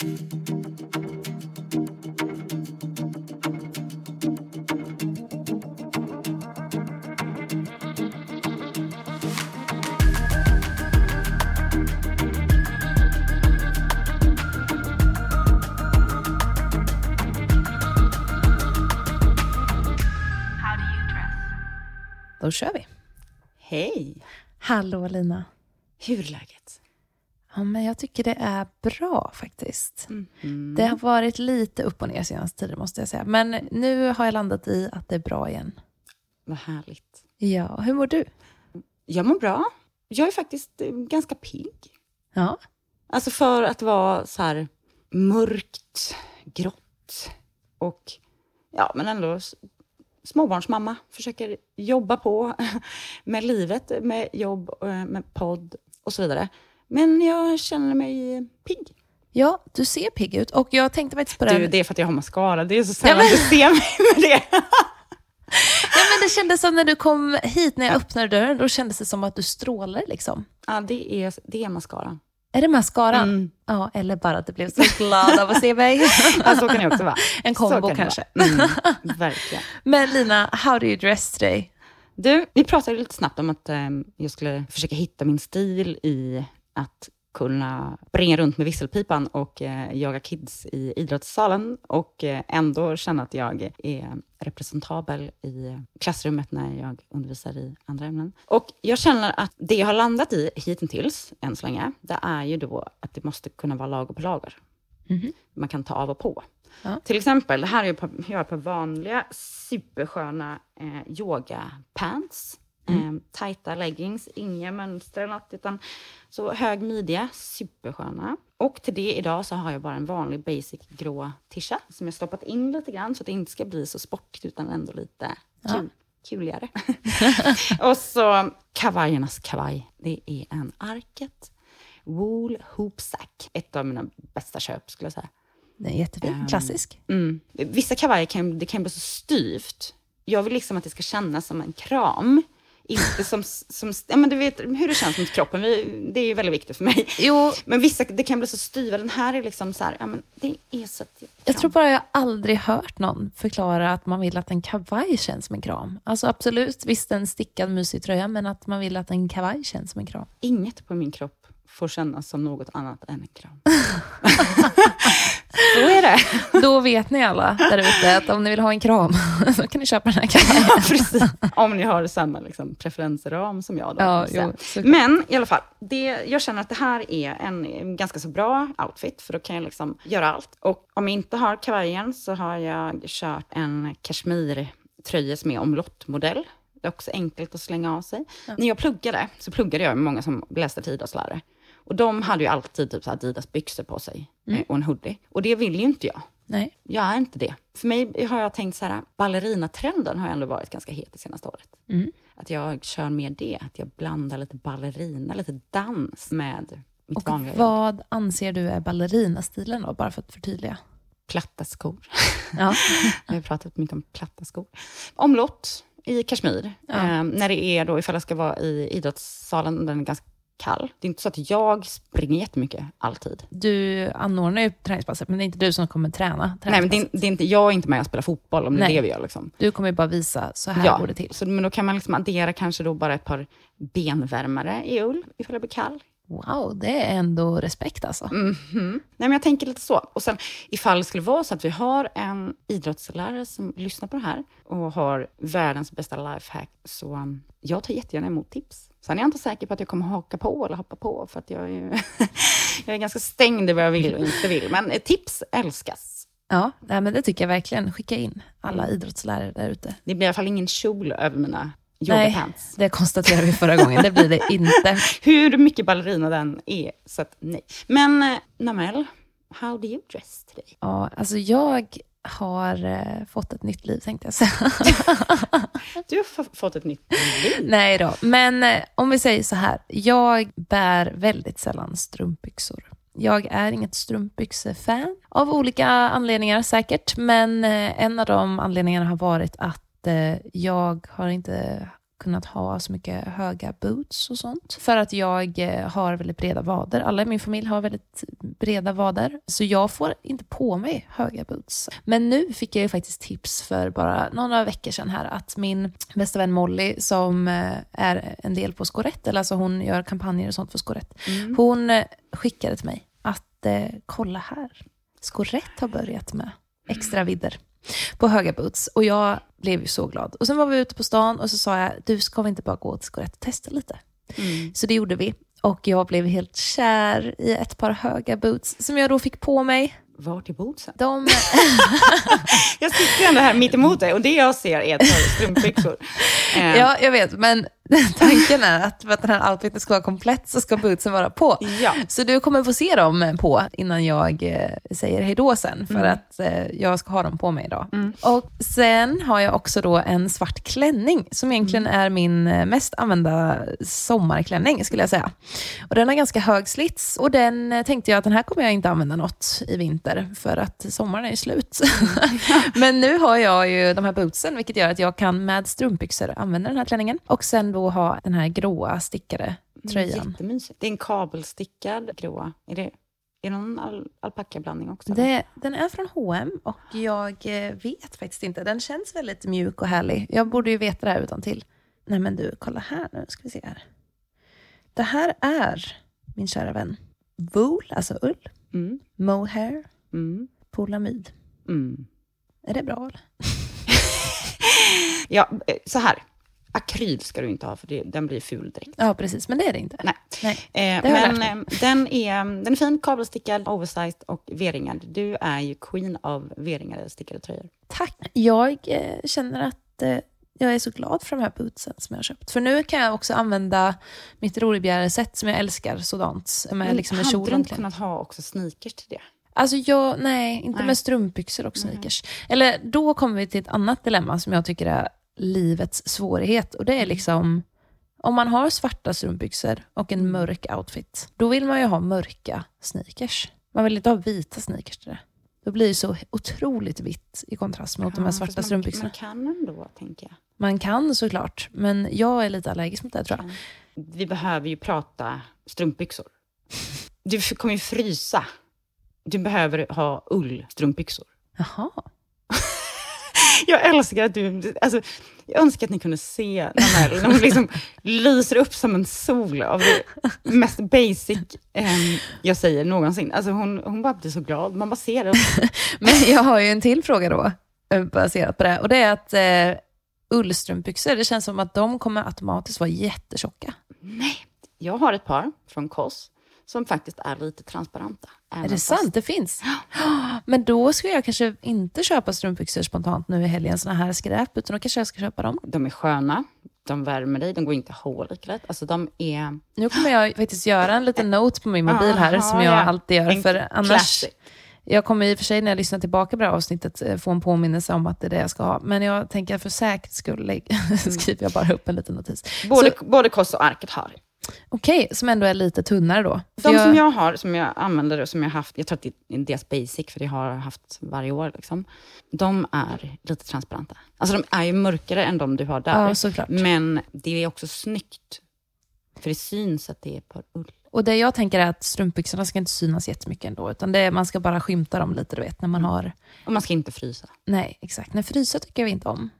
Då kör vi. Hej! Hallå Lina. Hur är läget? Ja, men jag tycker det är bra faktiskt. Mm. Det har varit lite upp och ner senaste tiden måste jag säga. Men nu har jag landat i att det är bra igen. Vad härligt. Ja, hur mår du? Jag mår bra. Jag är faktiskt eh, ganska pigg. Ja, Alltså för att vara så här mörkt, grått och ja, men ändå småbarnsmamma. Försöker jobba på med livet, med jobb, eh, med podd och så vidare. Men jag känner mig pigg. ja du ser pigg ut. Och jag tänkte faktiskt på det. Du, det är för att jag har mascara. Det är så sällan Ja, men- du ser mig med det. Ja, men det kändes som när du kom hit, när jag öppnade dörren, då kändes det som att du strålar liksom. Ja, det är, det är mascara. Är det mascaran? Mm. Ja, eller bara att du blev så glad av att se mig. Ja, så kan det också vara. En kombo kanske. Mm, verkligen. Men Lina, how do you dress today? Du, vi pratade lite snabbt om att eh, jag skulle försöka hitta min stil i att kunna springa runt med visselpipan och eh, jaga kids i idrottssalen och eh, ändå känna att jag är representabel i klassrummet när jag undervisar i andra ämnen. Och jag känner att det jag har landat i hittills, än så länge, det är ju då att det måste kunna vara lager på lager. Man kan ta av och på. Ja. Till exempel, det här är ju på, jag har på vanliga supersköna eh, yogapants. Eh, tajta leggings, inga mönster eller något, utan så hög midja, supersköna. Och till det idag så har jag bara en vanlig basic grå tisha som jag stoppat in lite grann så att det inte ska bli så sportigt utan ändå lite kul, kuligare. och så kavajernas kavaj. Det är en Arket Wool Hoopsack. Ett av mina bästa köp skulle jag säga. Den är jättefin, klassisk. Mm. Vissa kavajer kan, det kan bli så styvt. Jag vill liksom att det ska kännas som en kram. Inte som, som ja, men du vet hur det känns mot kroppen. Vi, det är ju väldigt viktigt för mig. Jo, Men vissa, det kan bli så styva. Den här är liksom så här, ja men det är så att Jag tror bara jag aldrig hört någon förklara att man vill att en kavaj känns som en kram. Alltså absolut, visst en stickad mysig tröja, men att man vill att en kavaj känns som en kram. inget på min kropp får kännas som något annat än en kram. så är det. Då vet ni alla där ute att om ni vill ha en kram, så kan ni köpa den här. Ja, precis. Om ni har samma liksom, preferensram som jag. Då, Ja, jo. Men i alla fall, det, jag känner att det här är en, ganska så bra outfit, för då kan jag liksom göra allt. Och om jag inte har kavajen så har jag kört en kashmirtröja som är omlottmodell. Det är också enkelt att slänga av sig. När jag pluggade, så pluggade jag med många som läste till idrottslärare. Och de hade ju alltid typ så Adidas byxor på sig eh, och en hoodie. Och det vill ju inte jag. Nej. Jag är inte det. För mig har jag tänkt så här, ballerinatrenden har ändå varit ganska het det senaste året. Att jag kör med det, att jag blandar lite ballerina, lite dans med mitt Och vanliga jobb. vad anser du är ballerinastilen då, bara för att förtydliga? Platta skor. Ja. Jag har pratat mycket om platta skor. Omlott i kashmir. Eh, när det är då, ifall jag ska vara i idrottssalen, den är ganska kall. Det är inte så att jag springer jättemycket alltid. Du anordnar ju träningspasset, men det är inte du som kommer träna Nej, men det är, det är inte, jag är inte med och spelar fotboll om det är det vi gör. Liksom. Du kommer ju bara visa, så här Ja, går det till. så, men då kan man liksom addera kanske då bara ett par benvärmare i ull, ifall jag blir kall. Wow, det är ändå respekt alltså. Mhm. Nej, men jag tänker lite så. Och sen ifall det skulle vara så att vi har en idrottslärare som lyssnar på det här och har världens bästa lifehack, så jag tar jättegärna emot tips. Sen är jag inte säker på att jag kommer haka på eller hoppa på, för att jag är, ju jag är ganska stängd i vad jag vill och inte vill. Men eh, tips älskas. Ja, nej, men det tycker jag verkligen. Skicka in alla idrottslärare där ute. Det blir i alla fall ingen kjol över mina Nej, yogapants. det konstaterade vi förra gången. Det blir det inte. Hur mycket ballerina den är, så att nej. Men eh, Namel, how do you dress today? Ja, alltså jag har eh, fått ett nytt liv tänkte jag säga. Du har fått ett nytt liv. Nej då, men eh, om vi säger så här. Jag bär väldigt sällan strumpbyxor. Jag är inget strumpbyxefan av olika anledningar säkert, men eh, en av de anledningarna har varit att jag har inte kunnat ha så mycket höga boots och sånt. För att jag eh, har väldigt breda vader. Alla i min familj har väldigt breda vader. Så jag får inte på mig höga boots. Men nu fick jag ju faktiskt tips för bara några veckor sedan här att min bästa vän Molly som eh, är en del på Skorett, eller alltså hon gör kampanjer och sånt för Skorett. Mm. Hon eh, skickade till mig att eh, kolla här. Skorett har börjat med extra vidder på höga boots. Och jag blev ju så glad. Och sen var vi ute på stan och så sa jag, du ska vi inte bara gå till Skorett och testa lite? Mm. Så det gjorde vi. Och jag blev helt kär i ett par höga boots som jag då fick på mig. Vart är bootsen? De... jag sitter ändå här mitt emot dig och det jag ser är ett par strumpbyxor. ja, jag vet, men tanken är att för att den här outfiten ska vara komplett så ska bootsen vara på. Ja. Så du kommer få se dem på innan jag eh, säger hejdå sen, för mm. att eh, jag ska ha dem på mig idag. Mm. Och sen har jag också då en svart klänning, som egentligen mm. är min eh, mest använda sommarklänning, skulle jag säga. Och den har ganska hög slits, och den tänkte jag att den här kommer jag inte använda något i vinter, för att sommaren är slut. Mm. Men nu har jag ju de här bootsen, vilket gör att jag kan med strumpbyxor använda den här klänningen. Och sen då ha den här gråa stickade tröjan. Jättemysigt. Det är en kabelstickad gråa. Är det, är det någon al alpackablandning också? Det, den är från H&M och jag eh, vet faktiskt inte. Den känns väldigt mjuk och härlig. Jag borde ju veta det här utan till. Nej men du, kolla här nu ska vi se här. Det här är, min kära vän, wool, alltså ull, mm. mohair, mm. polamid. Mm. Är det bra eller? ja, eh, så här akryl ska du inte ha, för det, den blir ful direkt. Ja, precis. Men det är det inte. Nej. Nej. Eh, men eh, den, är, den är fin, kabelstickad, oversized och V-ringad. Du är ju queen av V-ringade stickade tröjor. Tack. Jag eh, känner att eh, jag är så glad för de här bootsen som jag har köpt. För nu kan jag också använda mitt Roribjerre-set som jag älskar sådant. Med, liksom, med hade du inte kunnat ha också sneakers till det? Alltså jag, nej, inte nej. med strumpbyxor och sneakers. Mm. Eller då kommer vi till ett annat dilemma som jag tycker är livets svårighet. Och det är mm. liksom, om man har svarta strumpbyxor och en mörk outfit, då vill man ju ha mörka sneakers. Man vill inte ha vita sneakers till det. Då blir det så otroligt vitt i kontrast mot ja, de här svarta man, strumpbyxorna. Man kan ändå, tänker jag. Man kan såklart, men jag är lite allergisk mot det tror jag. Vi behöver ju prata strumpbyxor. Du kommer ju frysa. Du behöver ha ullstrumpbyxor. Jaha jag älskar att du... Alltså, jag önskar att ni kunde se när hon liksom lyser upp som en sol av det mest basic eh, jag säger någonsin. Alltså hon, hon bara blir så glad, man bara ser det. Men jag har ju en till fråga då, eh, baserat på det. Och det är att eh, ullstrumpbyxor, det känns som att de kommer automatiskt vara jättetjocka. Nej, jag har ett par från Koss som faktiskt är lite transparenta. Är det sant? Det finns? Men då ska jag kanske inte köpa strumpbyxor spontant nu i helgen, såna här skräp, utan då kanske jag ska köpa dem. De är sköna, de värmer dig, de går inte hål lätt. Alltså de är... Nu kommer jag faktiskt göra en liten note på min mobil här, Aha, som jag ja. alltid gör, en för annars... Classic. Jag kommer i och för sig när jag lyssnar tillbaka på det här avsnittet eh, få en påminnelse om att det är det jag ska ha. Men jag tänker för säkerhets skull skriver jag bara upp en liten notis. Både, Så, både Koss och Arket har Okej, okay, som ändå är lite tunnare då? De jag... som jag har, som jag använder och som jag haft, jag tror att det är deras basic, för det har jag haft varje år, liksom. de är lite transparenta. Alltså de är ju mörkare än de du har där. Ja, såklart. Men det är också snyggt, för det syns att det är på ull. Och det jag tänker är att strumpbyxorna ska inte synas jättemycket ändå, utan det man ska bara skymta dem lite, du vet, när man mm. har... Och man ska inte frysa. Nej, exakt. Nej, frysa tycker vi inte om.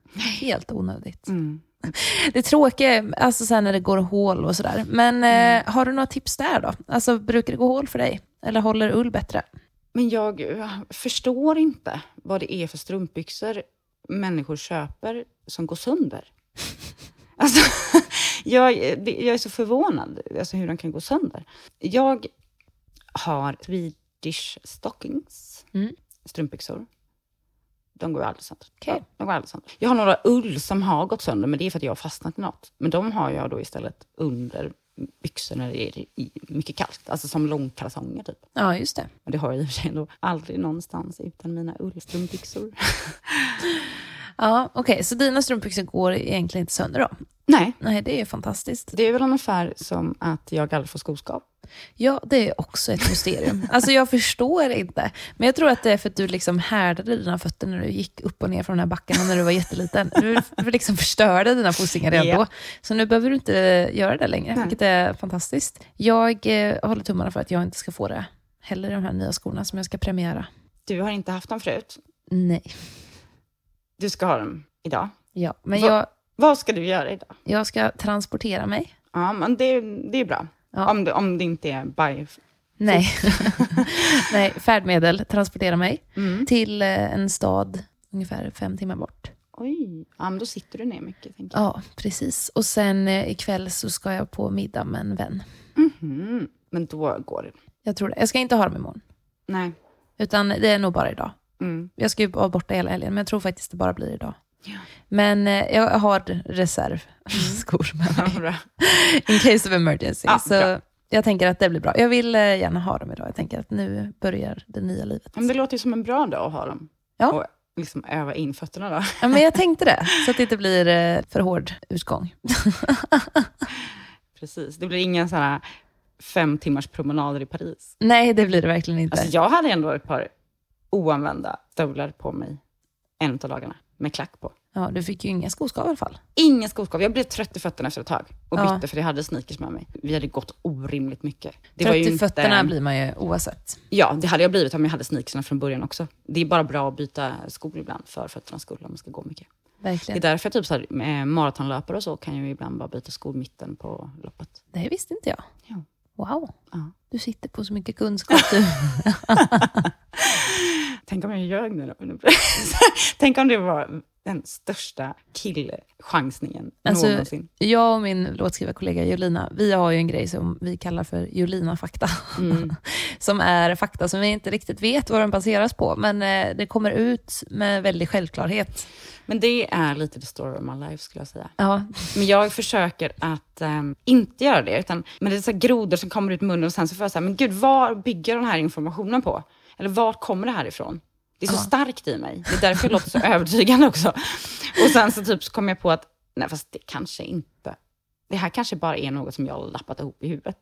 Helt onödigt. Mm. Det tråkiga är alltså sen när det går hål och sådär. Men mm. eh, har du några tips där då? Alltså, brukar det gå hål för dig? Eller håller ull bättre? Men jag förstår inte vad det är för strumpbyxor människor köper som går sönder. Alltså, jag, jag är så förvånad alltså hur de kan gå sönder. Jag har Swedish stockings, mm. strumpbyxor. De går aldrig sönder. Okay. de går aldrig sönder. Jag har några ull som har gått sönder, men det är för att jag har fastnat i något. Men de har jag då istället under byxor när det är mycket kallt. Alltså som långkalsonger typ. Ja, just det. Och det har jag i och för sig ändå aldrig någonstans utan mina ullstrumpbyxor. ja, okej. Okay. Så dina strumpbyxor går egentligen inte sönder då? Nej, Nej, det är fantastiskt. det är väl ungefär som att jag aldrig får skoskav. Ja, det är också ett mysterium. Alltså jag förstår inte. Men jag tror att det är för att du liksom härdade dina fötter när du gick upp och ner från den här backen när du var jätteliten. Du du liksom förstörde dina fossingar redan Ja. då. Så nu behöver du inte göra det längre, Nej. vilket är fantastiskt. Jag eh, håller tummarna för att jag inte ska få det heller, de här nya skorna som jag ska premiera. Du har inte haft dem förut. Nej. Du ska ha dem idag. Ja, men Va- jag, Vad ska du göra idag? jag ska transportera mig. Ja, men det, det är bra. Ja. Om, det, om det inte är by... Nej. Nej, färdmedel, transportera mig Mm. till eh, en stad ungefär fem timmar bort. Oj, ja, men då sitter du ner mycket. Tänker jag. Ja, precis. Och sen eh, ikväll så ska jag på middag med en vän. Mhm. Men då går det. Jag tror det. Jag ska inte ha dem imorgon. Nej. Utan det är nog bara idag. Mm. Jag ska ju vara borta hela helgen, men jag tror faktiskt det bara blir idag. Ja. Men eh, jag har reservskor med Ja, mig. In case of emergency. Ja, så bra. jag tänker att det blir bra. Jag vill eh, gärna ha dem idag. Jag tänker att nu börjar det nya livet. Men det låter ju som en bra dag att ha dem. Ja. Och liksom öva in fötterna då. Ja, men jag tänkte det, så att det inte blir eh, för hård utgång. Precis. Det blir inga sådana fem timmars promenader i Paris. Nej, det blir det verkligen inte. Alltså jag hade ändå ett par oanvända stövlar på mig en av dagarna med klack på. Ja, du fick ju inga skoskav i alla fall. Ingen skoskav. Jag blev trött i fötterna efter ett tag och Ja. bytte för jag hade sneakers med mig. Vi hade gått orimligt mycket. Det Trött i inte- fötterna blir man ju oavsett. Ja, det hade jag blivit om jag hade sneakersna från början också. Det är bara bra att byta skor ibland för fötternas skull om man ska gå mycket. Det är Verkligen. därför typ så här, med maratonlöpare och så kan ju ibland bara byta skor mitten på loppet. Det visste inte jag. Ja. Wow, Ja. Du sitter på så mycket kunskap du. Tänk om jag ljög nu då? Tänk om det var den största killchansningen Alltså, någonsin. Jag och min låtskrivarkollega Jolina, vi har ju en grej som vi kallar för Jolina-fakta. Mm. som är fakta som vi inte riktigt vet vad den baseras på, men eh, det kommer ut med väldig självklarhet. Men det är lite the story of my life skulle jag säga. Ja, Men jag försöker att ehm, inte göra det, utan men det är så grodor som kommer ut munnen och sen så får jag säga, men gud, vad bygger den här informationen på? Eller var kommer det här ifrån? Det är så Ja. starkt i mig. Det är därför jag låter så övertygande också. Och sen så typ så kom jag på att, nej fast det kanske inte, det här kanske bara är något som jag har lappat ihop i huvudet.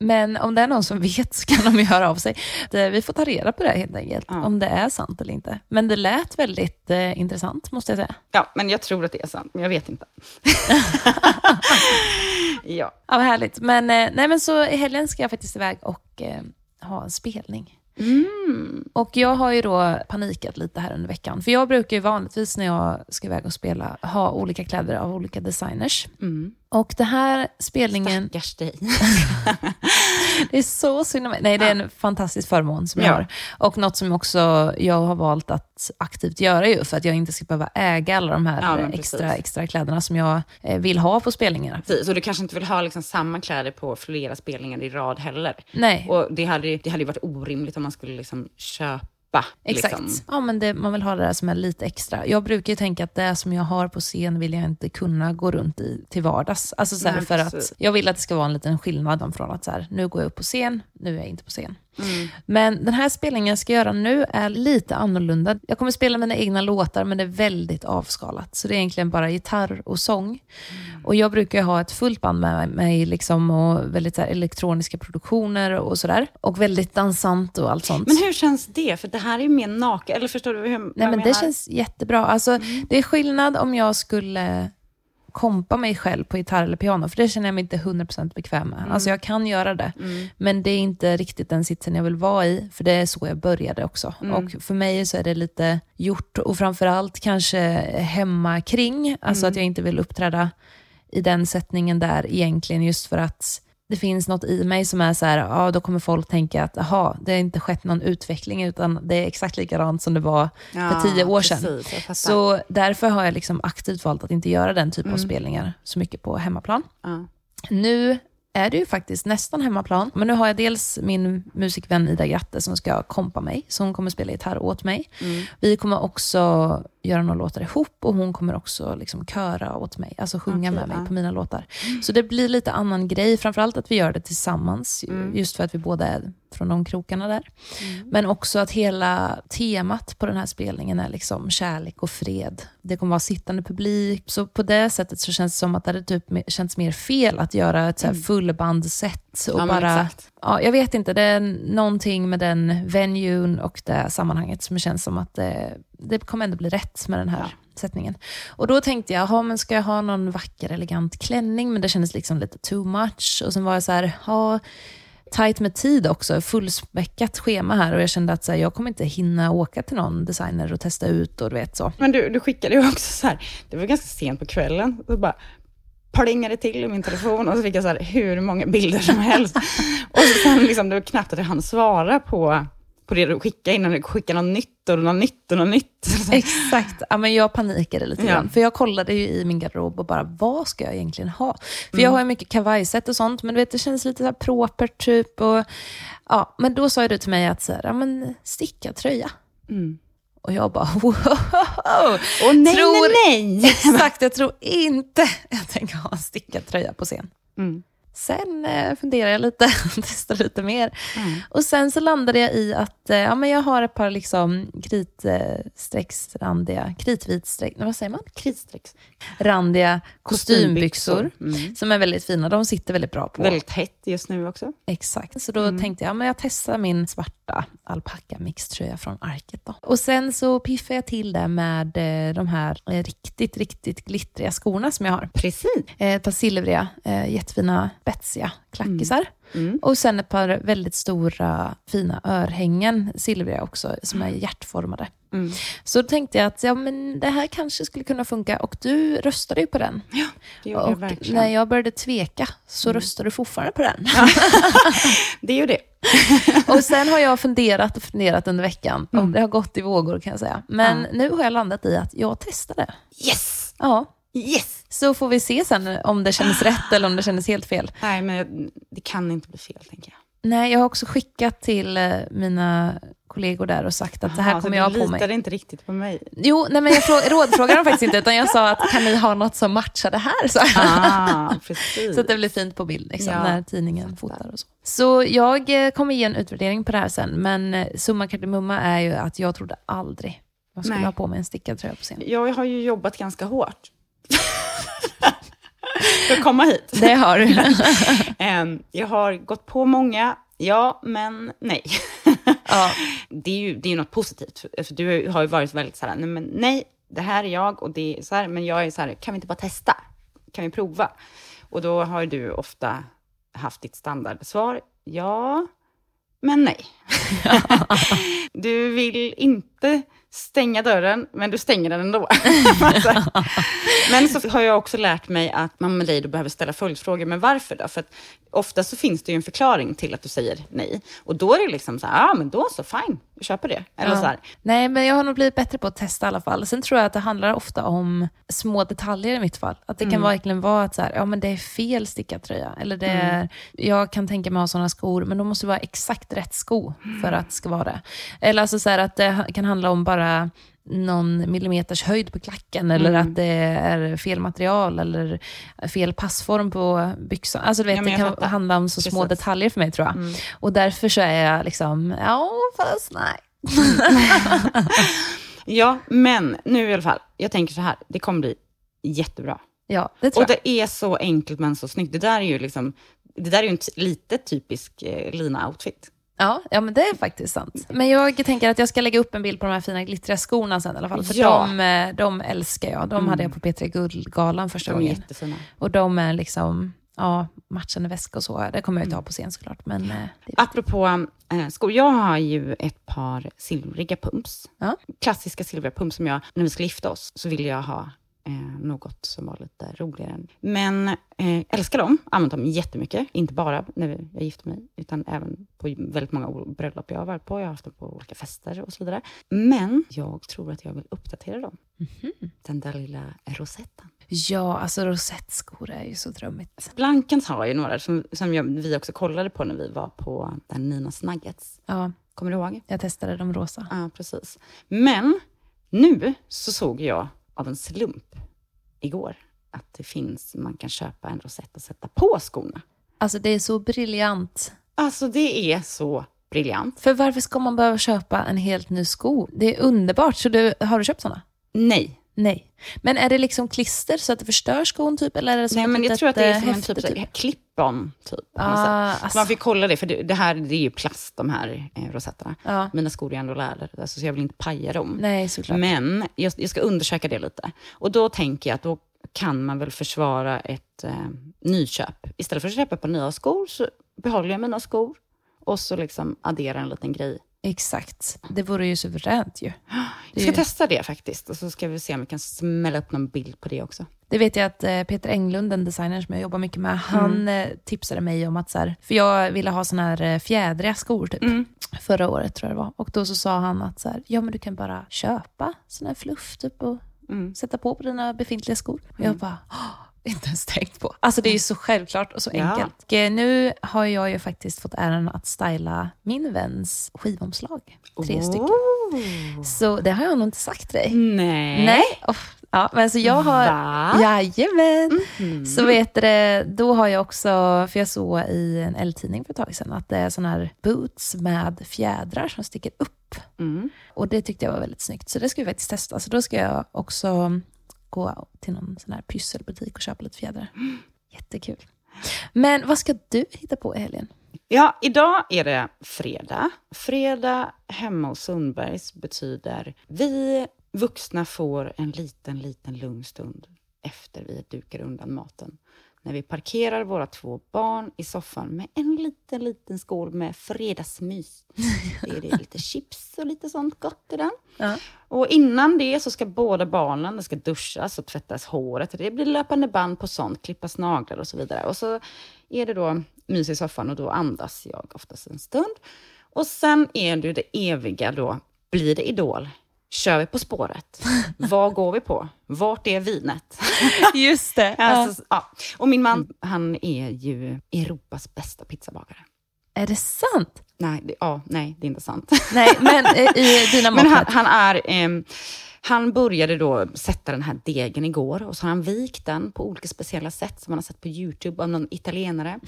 Men om det är någon som vet så kan de ju höra av sig. Det, vi får ta reda på det helt enkelt, Ja. om det är sant eller inte. Men det lät väldigt eh, intressant måste jag säga. Ja, men jag tror att det är sant, men jag vet inte. ja. Ja, vad härligt. Men, eh, nej, men så i helgen ska jag faktiskt iväg och eh, ha en spelning. Mm. Och jag har ju då panikat lite här under veckan. För jag brukar ju vanligtvis när jag ska iväg och spela ha olika kläder av olika designers. Mm. Och det här spelningen, Stackars dig. det är så synd om mig. Nej, det är en fantastisk förmån som jag Ja. har. Och något som också jag har valt att aktivt göra ju, för att jag inte ska behöva äga alla de här Ja, extra, extra kläderna som jag eh, vill ha på spelningarna. Precis, och du kanske inte vill ha liksom samma kläder på flera spelningar i rad heller. Nej. Och det hade, ju- det hade varit orimligt om man skulle liksom köpa. Exakt. Liksom. Ja, men det, man vill ha det där som är lite extra. Jag brukar ju tänka att det som jag har på scen vill jag inte kunna gå runt i till vardags. Alltså så här, Nej, för precis. att jag vill att det ska vara en liten skillnad från att så här, nu går jag upp på scen, nu är jag inte på scen. Mm. Men den här spelningen jag ska göra nu är lite annorlunda. Jag kommer spela mina egna låtar, men det är väldigt avskalat. Så det är egentligen bara gitarr och sång. Mm. Och jag brukar ha ett fullt band med mig liksom, och väldigt här, elektroniska produktioner och sådär. Och väldigt dansant och allt sånt. Men hur känns det? För det här är ju mer naket. Eller förstår du hur Nej, men det menar? känns jättebra. Alltså, Det är skillnad om jag skulle kompa mig själv på gitarr eller piano, för det känner jag mig inte 100% bekväm med. Alltså jag kan göra det, Mm. men det är inte riktigt den sitsen jag vill vara i, för det är så jag började också. Mm. Och för mig så är det lite gjort, och framförallt kanske hemma kring, alltså Mm. att jag inte vill uppträda i den sättningen där egentligen, just för att det finns något i mig som är så här, ja då kommer folk tänka att aha, det har inte skett någon utveckling utan det är exakt likadant som det var för tio år sedan. precis. Så därför har jag liksom aktivt valt att inte göra den typen av Mm. spelningar så mycket på hemmaplan. Ja. Nu är det ju faktiskt nästan hemmaplan. Men nu har jag dels min musikvän Ida Gratte som ska kompa mig, så hon kommer spela gitarr åt mig. Mm. Vi kommer också göra några låtar ihop och hon kommer också liksom köra åt mig, alltså sjunga Okej, med mig ja. på mina låtar. Så det blir lite annan grej, framförallt att vi gör det tillsammans, Mm. just för att vi båda är från de krokarna där. Men också att hela temat på den här spelningen är liksom kärlek och fred. Det kommer vara sittande publik. Så på det sättet så känns det som att det hade typ känts mer fel att göra ett så här fullbandset. Och Ja, bara, ja, jag vet inte, det är någonting med den venuen och det sammanhanget som känns som att det, det kommer ändå bli rätt med den här Ja. sättningen. Och då tänkte jag, ha, men ska jag ha någon vacker elegant klänning? Men det kändes liksom lite too much. Och sen var jag så här, ha tajt med tid också, fullspäckat schema här och jag kände att så här, jag kommer inte hinna åka till någon designer och testa ut och du vet så. Men du, du skickade ju också så här, det var ganska sent på kvällen, så bara plingade till i min telefon och så fick jag så här hur många bilder som helst. och så sen liksom, det var knappt att jag hann svara på, på det du skickade innan du skickade något nytt och något nytt och något nytt. Exakt, ja, men jag panikade lite Ja. grann. För jag kollade ju i min garderob och bara, vad ska jag egentligen ha? För jag har ju mycket kavajset och sånt, men du vet, det känns lite så här propert typ. Och, ja, men då sa du till mig att, så här, ja, men sticka tröja. Mm. Och jag bara, wow. Åh nej, Tror- nej, nej! Exakt, jag tror inte jag tänker ha en stickad tröja på scen. Mm. Sen eh, funderar jag lite, testar lite mer. Mm. Och sen så landade jag i att eh, ja, men jag har ett par liksom kritstrecksrandiga, kritvitstreck, nej, vad säger man? Kritstreck. Randiga kostymbyxor. Mm. Som är väldigt fina, de sitter väldigt bra på. Väldigt hett just nu också. Exakt, så då Mm. tänkte jag, ja, men jag testar min svarta alpacka mixtröja från Arket då. Och sen så piffar jag till det med eh, de här eh, riktigt, riktigt glittriga skorna som jag har. Precis. Eh, ett par silvriga, eh, jättefina, spetsiga klackisar. Mm. Och sen ett par väldigt stora, fina örhängen, silvriga också, som är hjärtformade. Mm. Så då tänkte jag att ja, men det här kanske skulle kunna funka och du röstade ju på den. Det gjorde jag Och verkligen. när jag började tveka så röstade du fortfarande på den. Det är ju det. och sen har jag funderat och funderat under veckan Mm. och det har gått i vågor kan jag säga. Men nu har jag landat i att jag testade. Yes! Ja, Yes! så får vi se sen om det kändes rätt eller om det kändes helt fel. Nej, men det kan inte bli fel, tänker jag. Nej, jag har också skickat till eh, mina kollegor där och sagt att det här kommer jag du ha på mig. litade inte riktigt på mig. Jo, nej, men jag frå- rådfrågade dem faktiskt inte, utan jag sa att kan ni ha något som matchar det här? Så, Ah, så att det blir fint på bild liksom, Ja, när tidningen fotar och så. Så jag eh, kommer ge en utvärdering på det här sen, men eh, summa kardemumma är ju att jag trodde aldrig jag skulle Nej. ha på mig en stickad tröja på scen. Jag har ju jobbat ganska hårt. För att komma hit. Det har du. Jag har gått på många, ja, men nej. ja, det är ju det är något positivt. För, för du har ju varit väldigt så här, nej, men nej, det här är jag och det är så här, men jag är så här, kan vi inte bara testa? Kan vi prova? Och då har du ofta haft ditt standardsvar, ja, men nej. du vill inte stänga dörren, men du stänger den ändå. men så har jag också lärt mig att man med dig då behöver ställa följdfrågor, men varför då? För att ofta så finns det ju en förklaring till att du säger nej. Och då är det liksom så här, ja ah, men då så, fine, köper det. Eller Ja. så här, Nej, men jag har nog blivit bättre på att testa i alla fall. Sen tror jag att det handlar ofta om små detaljer i mitt fall. Att det kan verkligen vara att så här, ja, men det är fel stickad tröja. Eller det är, jag kan tänka mig att ha sådana skor, men de måste vara exakt rätt sko för att det ska vara det. Eller alltså så här, att det kan handla om bara någon millimeters höjd på klacken eller att det är fel material eller fel passform på byxan. Alltså du vet, Ja, det kan fattar. handla om så små Precis. detaljer för mig tror jag. Och därför så är jag liksom, ja fast nej. ja, men nu i alla fall, jag tänker så här, det kommer bli jättebra. Ja, det tror Och jag. det är så enkelt men så snyggt. Det där är ju liksom, det där är ju en lite typisk eh, Lina-outfit. Ja, ja, men det är faktiskt sant. Men jag tänker att jag ska lägga upp en bild på de här fina glittriga skorna sen i alla fall. För Ja. Mm. de, eh, de älskar jag. De hade jag på P3 Guldgalan första De är gången. jättefina. Och de är liksom, ja, matchande väska och så. Det kommer jag inte ha på scen såklart. Men eh, det, Apropå eh, skor, jag har ju ett par silvriga pumps. Ja. Klassiska silvriga pumps som jag, när vi skulle gifta oss, så ville jag ha eh, något som var lite roligare. Men eh, älskar dem, använt dem jättemycket. Inte bara när jag gifte mig, utan även på väldigt många bröllop jag har varit på. Jag har haft dem på olika fester och så vidare. Men jag tror att jag vill uppdatera dem. Den där lilla rosetten. ja, alltså rosettskor är ju så drömmigt. Blankens har ju några som, som jag, vi också kollade på när vi var på den Ninas Nuggets. Ja, Kommer du ihåg? jag testade de rosa. Ja, precis. Men nu så såg jag av en slump igår att det finns, man kan köpa en rosett och sätta på skorna. Alltså det är så briljant. Alltså det är så briljant. För varför ska man behöva köpa en helt ny sko? Det är underbart. Så du, har du köpt såna? Nej. Nej. Men är det liksom klister så att det förstör skon typ? Eller är det som Nej, men jag tror att det är eh, som en typ, typ. clip-on. Typ. Ah, Så alltså, man får kolla det, för det, det här det är ju plast, de här eh, rosetterna. ja. Mina skor är ändå läder, alltså, så jag vill inte paja dem. Nej, såklart. Men jag, jag ska undersöka det lite. Och då tänker jag att då kan man väl försvara ett eh, nyköp. Istället för att köpa ett par nya skor så behåller jag mina skor och så liksom adderar en liten grej. Exakt. Det vore ju suveränt ju. Jag ska testa det faktiskt och så ska vi se om vi kan smälla upp någon bild på det också. Det vet jag att eh, Peter Englund, en designer som jag jobbar mycket med, Mm. han eh, tipsade mig om att så här, för jag ville ha såna här eh, fjädriga skor typ. Mm. Förra året tror jag det var. Och då så sa han att så här, ja men du kan bara köpa sån här fluff typ och Mm. sätta på på dina befintliga skor. Och jag bara, "Åh, inte ens tänkt på. Alltså det är ju så självklart och så Ja. enkelt. Och, eh, nu har jag ju faktiskt fått äran att styla min väns skivomslag. Tre stycken. Oh. Så det har jag nog inte sagt till dig. Nej. Nej. Oh, ja, men så jag har... Va? Jajamän. Mhm. Så vet du då har jag också, för jag såg i en L-tidning för ett tag sedan, att det är sådana här boots med fjädrar som sticker upp. Mm. Och det tyckte jag var väldigt snyggt, så det ska vi faktiskt testa. Så då ska jag också gå till någon sån här pysselbutik och köpa lite fjädrar. Jättekul. Men vad ska du hitta på i helgen? Ja, idag är det fredag. Fredag hemma hos Sundbergs betyder vi vuxna får en liten, liten lugn stund efter vi dukar undan maten. När vi parkerar våra två barn i soffan med en liten, liten skål med fredagsmys. Det är det lite chips och lite sånt gott i den. Ja. Och innan det så ska båda barnen, det ska duschas och tvättas håret. Det blir löpande band på sånt, klippas naglar och så vidare. Och så är det då mys i soffan och då andas jag oftast en stund. Och sen är det ju det eviga då, blir det Idol? Kör vi På spåret? Vad går vi på? Vart är vinet? Just det. Alltså, ja. Och min man, han är ju Europas bästa pizzabagare. Är det sant? Nej, det, ja, nej, det är inte sant. Nej, men eh, i dina Men han, han är... ehm, han började då sätta den här degen igår och så har han vikt den på olika speciella sätt som man har sett på YouTube av någon italienare.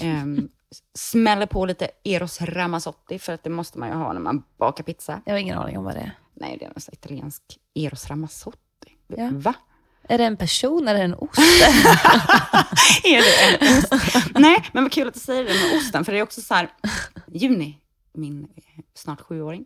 Ehm, smäller på lite Eros Ramazzotti för att det måste man ju ha när man bakar pizza. Jag har ingen aning om vad det är. Nej, det är en italiensk Eros Ramazzotti. Ja. Va? Är det en person eller en ost? är det en ost? Nej, men vad kul att du säger det med osten, för det är också så här, Juni, min eh, snart sjuåring,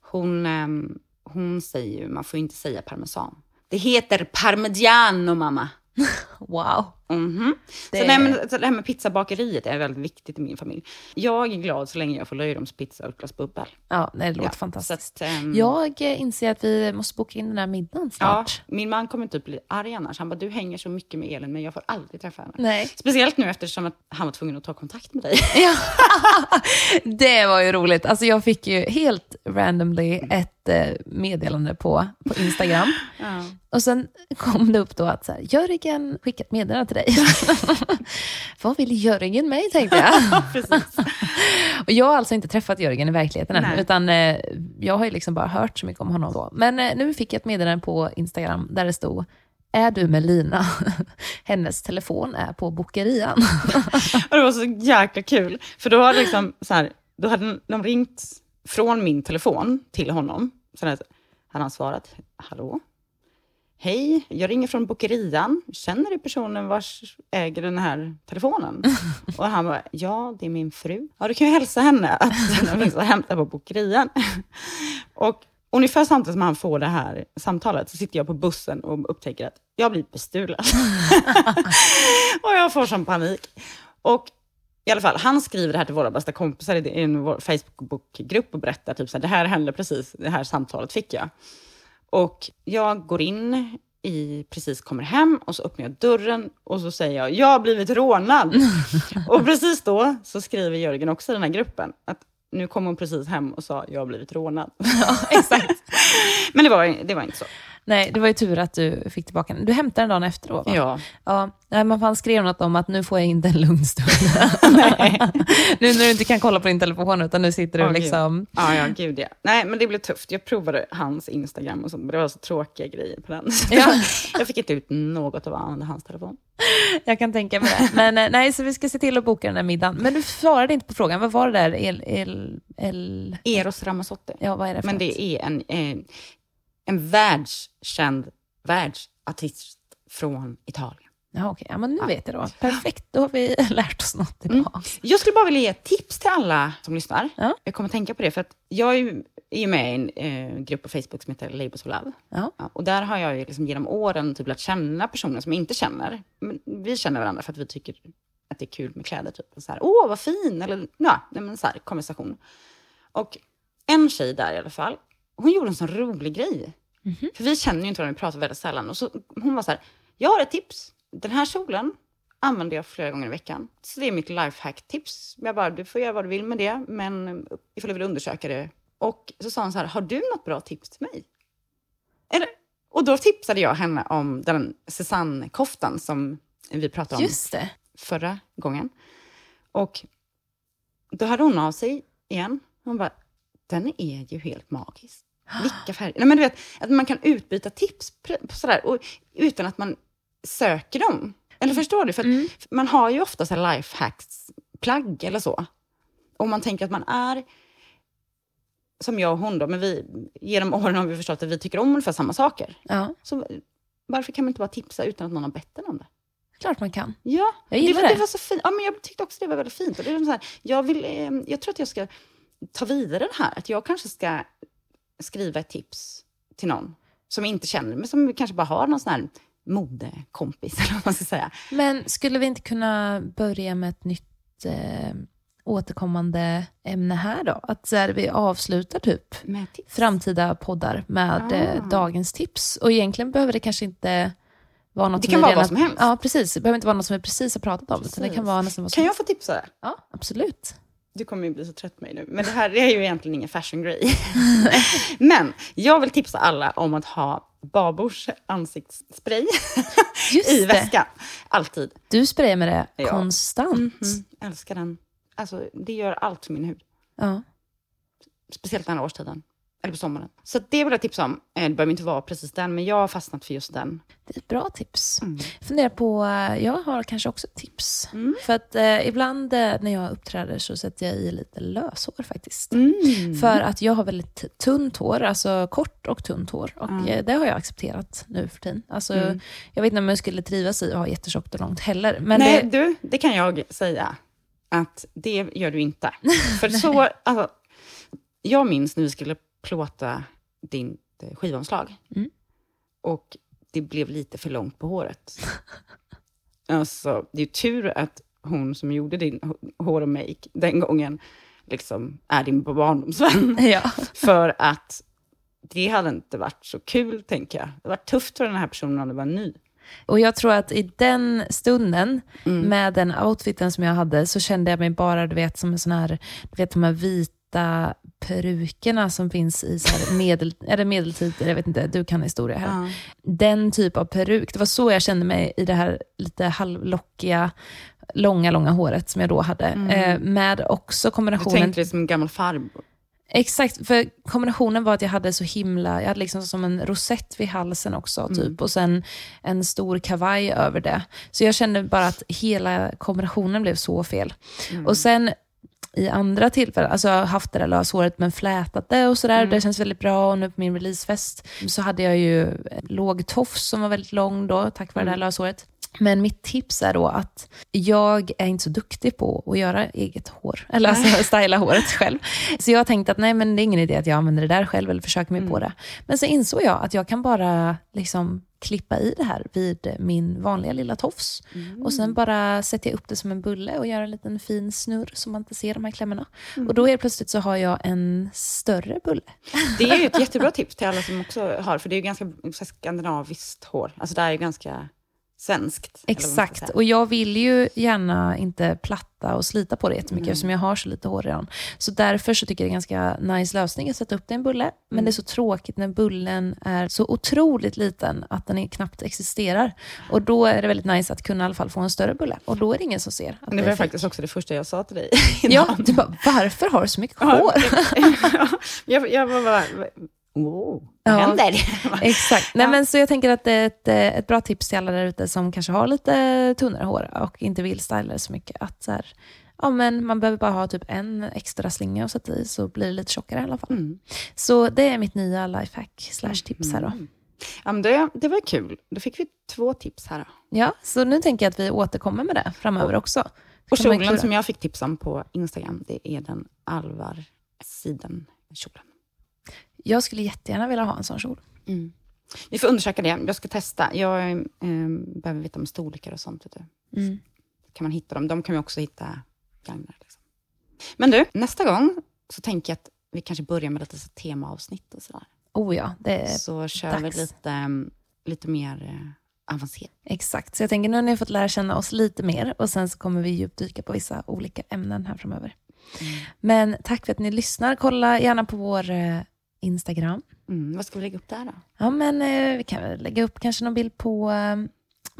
hon, ehm, hon säger ju, man får ju inte säga parmesan. Det heter parmigiano, mamma. wow. Mhm. Det- Så, nej, men, så det här med pizzabakeriet är väldigt viktigt i min familj. Jag är glad så länge jag får löjromspizza och ett glas bubbel. Ja, nej, det låter Ja, fantastiskt. Att, ehm, Jag eh, inser att vi måste boka in den här middagen ja, snart. min man kommer typ bli arg annars. Han bara, du hänger så mycket med Elin, men jag får aldrig träffa henne. Nej. Speciellt nu eftersom att han var tvungen att ta kontakt med dig. Ja. det var ju roligt. Alltså jag fick ju helt randomly ett meddelande på, på Instagram. Ja. Och sen kom det upp då att så här, Jörgen skickat meddelande till dig. Vad vill Jörgen mig, tänkte jag. Och jag har alltså inte träffat Jörgen i verkligheten än, Nej. utan eh, jag har ju liksom bara hört så mycket om honom då. Men eh, nu fick jag ett meddelande på Instagram där det stod är du med Lina? Hennes telefon är på bokerian. Och det var så jäkla kul. För då hade, liksom, så här, då hade de ringt från min telefon till honom. Sen hade han svarat, hallå? Hej, jag ringer från bokerian. Känner du personen vars äger den här telefonen? Och han bara, ja, det är min fru. Ja, du kan ju hälsa henne att den finns att hämta på bokerian. Och ungefär samtidigt som han får det här samtalet så sitter jag på bussen och upptäcker att jag blivit bestulen. och jag får sån panik. Och i alla fall, han skriver det här till våra bästa kompisar i en Facebookgrupp och berättar typ så här, det här hände precis, det här samtalet fick jag. Och jag går in i, precis kommer hem och så öppnar jag dörren och så säger jag, jag har blivit rånad. och precis då så skriver Jörgen också i den här gruppen att nu kom hon precis hem och sa, jag har blivit rånad. Exakt. Men det var, det var inte så. Nej, det var ju tur att du fick tillbaka den. Du hämtade den dagen efter då, va? Ja. Ja, nej, men han skrev något om att nu får jag inte en lugn stund. nu när du inte kan kolla på din telefon, utan nu sitter du gud. liksom... Ja, ja, gud ja. Nej, men det blev tufft. Jag provade hans Instagram och så, men det var så tråkiga grejer på den. Ja. jag fick inte ut något av att använda hans telefon. Jag kan tänka mig det. Men eh, nej, så vi ska se till att boka den här middagen. Men du svarade inte på frågan. Vad var det där? El, el, el... Eros Ramazzotti. Ja, vad är det för Men något? det är en, eh, en världskänd världsartist från Italien. Ja, okej. Ja, men nu vet jag då. Perfekt, då har vi lärt oss något idag. Jag skulle bara vilja ge ett tips till alla som lyssnar. Ja. Jag kommer att tänka på det, för att jag är ju, är med i en eh, grupp på Facebook som heter Labels of Love. Ja. Ja, och där har jag ju liksom genom åren typ lärt känna personer som jag inte känner. Men vi känner varandra för att vi tycker att det är kul med kläder. Typ. Och Så här, Åh, vad fin! Eller ja, men så här, konversation. Och en tjej där i alla fall, hon gjorde en sån rolig grej. För vi känner ju inte varandra, vi pratar väldigt sällan. Och så, hon var så här, jag har ett tips. Den här kjolen använder jag flera gånger i veckan. Så det är mitt lifehack-tips. Jag bara, du får göra vad du vill med det, men ifall du vill undersöka det. Och så sa hon så här, har du något bra tips till mig? Eller, och då tipsade jag henne om den Cézanne-koftan som vi pratade om förra gången. Och då hade hon av sig igen. Hon bara, den är ju helt magisk. Vilka färger. Nej, men du vet, att man kan utbyta tips sådär, och, utan att man söker dem. Eller förstår du? För att man har ju ofta lifehacks-plagg eller så. Och man tänker att man är som jag och hon då, men vi, genom åren har vi förstått att vi tycker om ungefär samma saker. Ja, Så varför kan man inte bara tipsa utan att någon har bett en om det? klart man kan. Ja, Jag gillar det. det var så fint. Ja, men jag tyckte också det var väldigt fint. Och det är så här, jag, vill, eh, jag tror att jag ska ta vidare det här. Att jag kanske ska skriva ett tips till någon som inte känner, men som kanske bara har någon sån här modekompis, eller vad man ska säga. Men skulle vi inte kunna börja med ett nytt eh, återkommande ämne här då? Att så här, vi avslutar typ framtida poddar med Ah. eh, dagens tips. Och egentligen behöver det kanske inte vara något Det kan vara redan, vad som helst. Ja, precis. Det behöver inte vara något som vi precis har pratat om, utan det kan Precis. vara nästan vad som Kan jag få tipsa? Ja, absolut. Du kommer ju bli så trött på mig nu, men det här är ju egentligen ingen fashion grej. men jag vill tipsa alla om att ha Babors ansiktsspray i väskan. Alltid. Du sprayar med det Ja. konstant. Mm, älskar den. Alltså, det gör allt för min hud. Ja. Speciellt den här årstiden. Eller på sommaren. Så det vill jag tipsa om. Eh, Det behöver inte vara precis den, men jag har fastnat för just den. Det är ett bra tips. Mm. Funderar på, eh, jag har kanske också tips. För att eh, ibland eh, när jag uppträder så sätter jag i lite löshår faktiskt. Mm. För att jag har väldigt tunt hår, alltså kort och tunt hår. Och eh, det har jag accepterat nu för tiden. Alltså, Jag vet inte om jag skulle trivas i att ha jättetjockt och långt heller. Men Nej, det, du, det kan jag säga att det gör du inte. För så, alltså, jag minns när vi skulle plåta din eh, skivomslag. Mm. Och det blev lite för långt på håret. alltså, det är tur att hon som gjorde din hår och make den gången liksom är din barndomsvän. ja. För att det hade inte varit så kul, tänker jag. Det var tufft för den här personen om det var ny. Och jag tror att i den stunden, Mm. med den outfiten som jag hade, så kände jag mig bara, du vet, som en sån här, du vet de här vita perukerna som finns i så här medel, det medeltid, jag vet inte, du kan historia här. Den typ av peruk, det var så jag kände mig i det här lite halvlockiga, långa, långa håret som jag då hade. Eh, med också Du kombinationen... tänkte dig som en gammal farbror. Exakt, för kombinationen var att jag hade så himla, jag hade liksom som en rosett vid halsen också typ och sen en stor kavaj över det. Så jag kände bara att hela kombinationen blev så fel. Och sen i andra tillfällen, alltså jag har haft det där löshåret men flätat det och sådär, det känns väldigt bra och nu på min releasefest så hade jag ju låg tofs som var väldigt lång då tack vare det här löshåret. Men mitt tips är då att jag är inte så duktig på att göra eget hår, eller alltså styla håret själv. Så jag tänkte att nej men det är ingen idé att jag använder det där själv eller försöker mig på det. Men så insåg jag att jag kan bara liksom klippa i det här vid min vanliga lilla tofs. Och sen bara sätter jag upp det som en bulle och gör en liten fin snurr så man inte ser de här klämmorna. Och då helt plötsligt så har jag en större bulle. Det är ju ett jättebra tips till alla som också har, för det är ju ganska skandinaviskt hår. Alltså det är ju ganska svenskt. Exakt, och jag vill ju gärna inte platta och slita på det jättemycket eftersom jag har så lite hår redan. Så därför så tycker jag det är en ganska nice lösning att sätta upp det i en bulle. Men det är så tråkigt när bullen är så otroligt liten att den knappt existerar. Och då är det väldigt nice att kunna i alla fall få en större bulle. Och då är det ingen som ser att Det det var faktiskt också det första jag sa till dig. Ja, du bara, varför har du så mycket hår? jag, jag var bara, wow. Ja. händer? Exakt. Nej, Ja. men så jag tänker att det är ett, ett bra tips till alla där ute som kanske har lite tunnare hår och inte vill styla så mycket. Att så här, ja, men man behöver bara ha typ en extra slinga att sätta i så blir det lite tjockare i alla fall. Mm. Så det är mitt nya lifehack slash tips här då. Ja, men det, det var kul. Då fick vi två tips här. Då. Ja, så nu tänker jag att vi återkommer med det framöver också. Och Kan man kjolen som jag fick tips om på Instagram, det är den Alvar Siden-kjolen. Jag skulle jättegärna vilja ha en sån kjol. Mm. Vi får undersöka det. Jag ska testa. Jag eh, behöver veta om storlekar och sånt. Mm. Kan man hitta dem? De kan vi också hitta gagnar. Liksom. Men du, nästa gång så tänker jag att vi kanske börjar med lite så temaavsnitt och sådär. Oh ja, det är Så kör vi dags. lite, mm, lite mer eh, avancerat. exakt. Så jag tänker nu har ni fått lära känna oss lite mer och sen så kommer vi djupdyka på vissa olika ämnen här framöver. Men tack för att ni lyssnar. Kolla gärna på vår eh, Instagram. Mm, vad ska vi lägga upp där då? Ja, men eh, vi kan lägga upp kanske någon bild på, eh,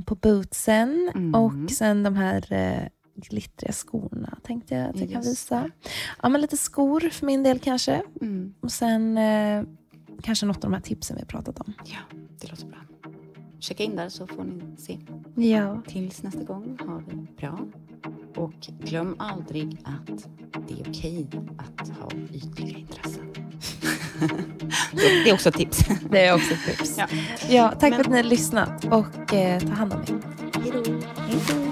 på bootsen Mm. och sen de här eh, glittriga skorna tänkte jag att jag kan visa. Ja, men lite skor för min del kanske. Mm. Och sen eh, kanske något av de här tipsen vi har pratat om. Ja, det låter bra. Checka in där så får ni se. Ja. Tills nästa gång, ha det bra. Och glöm aldrig att det är okej att ha ytliga intressen. det är också ett tips. Det är också ett tips. Ja. Ja, tack Men- för att ni har lyssnat och eh, ta hand om er. Hej då.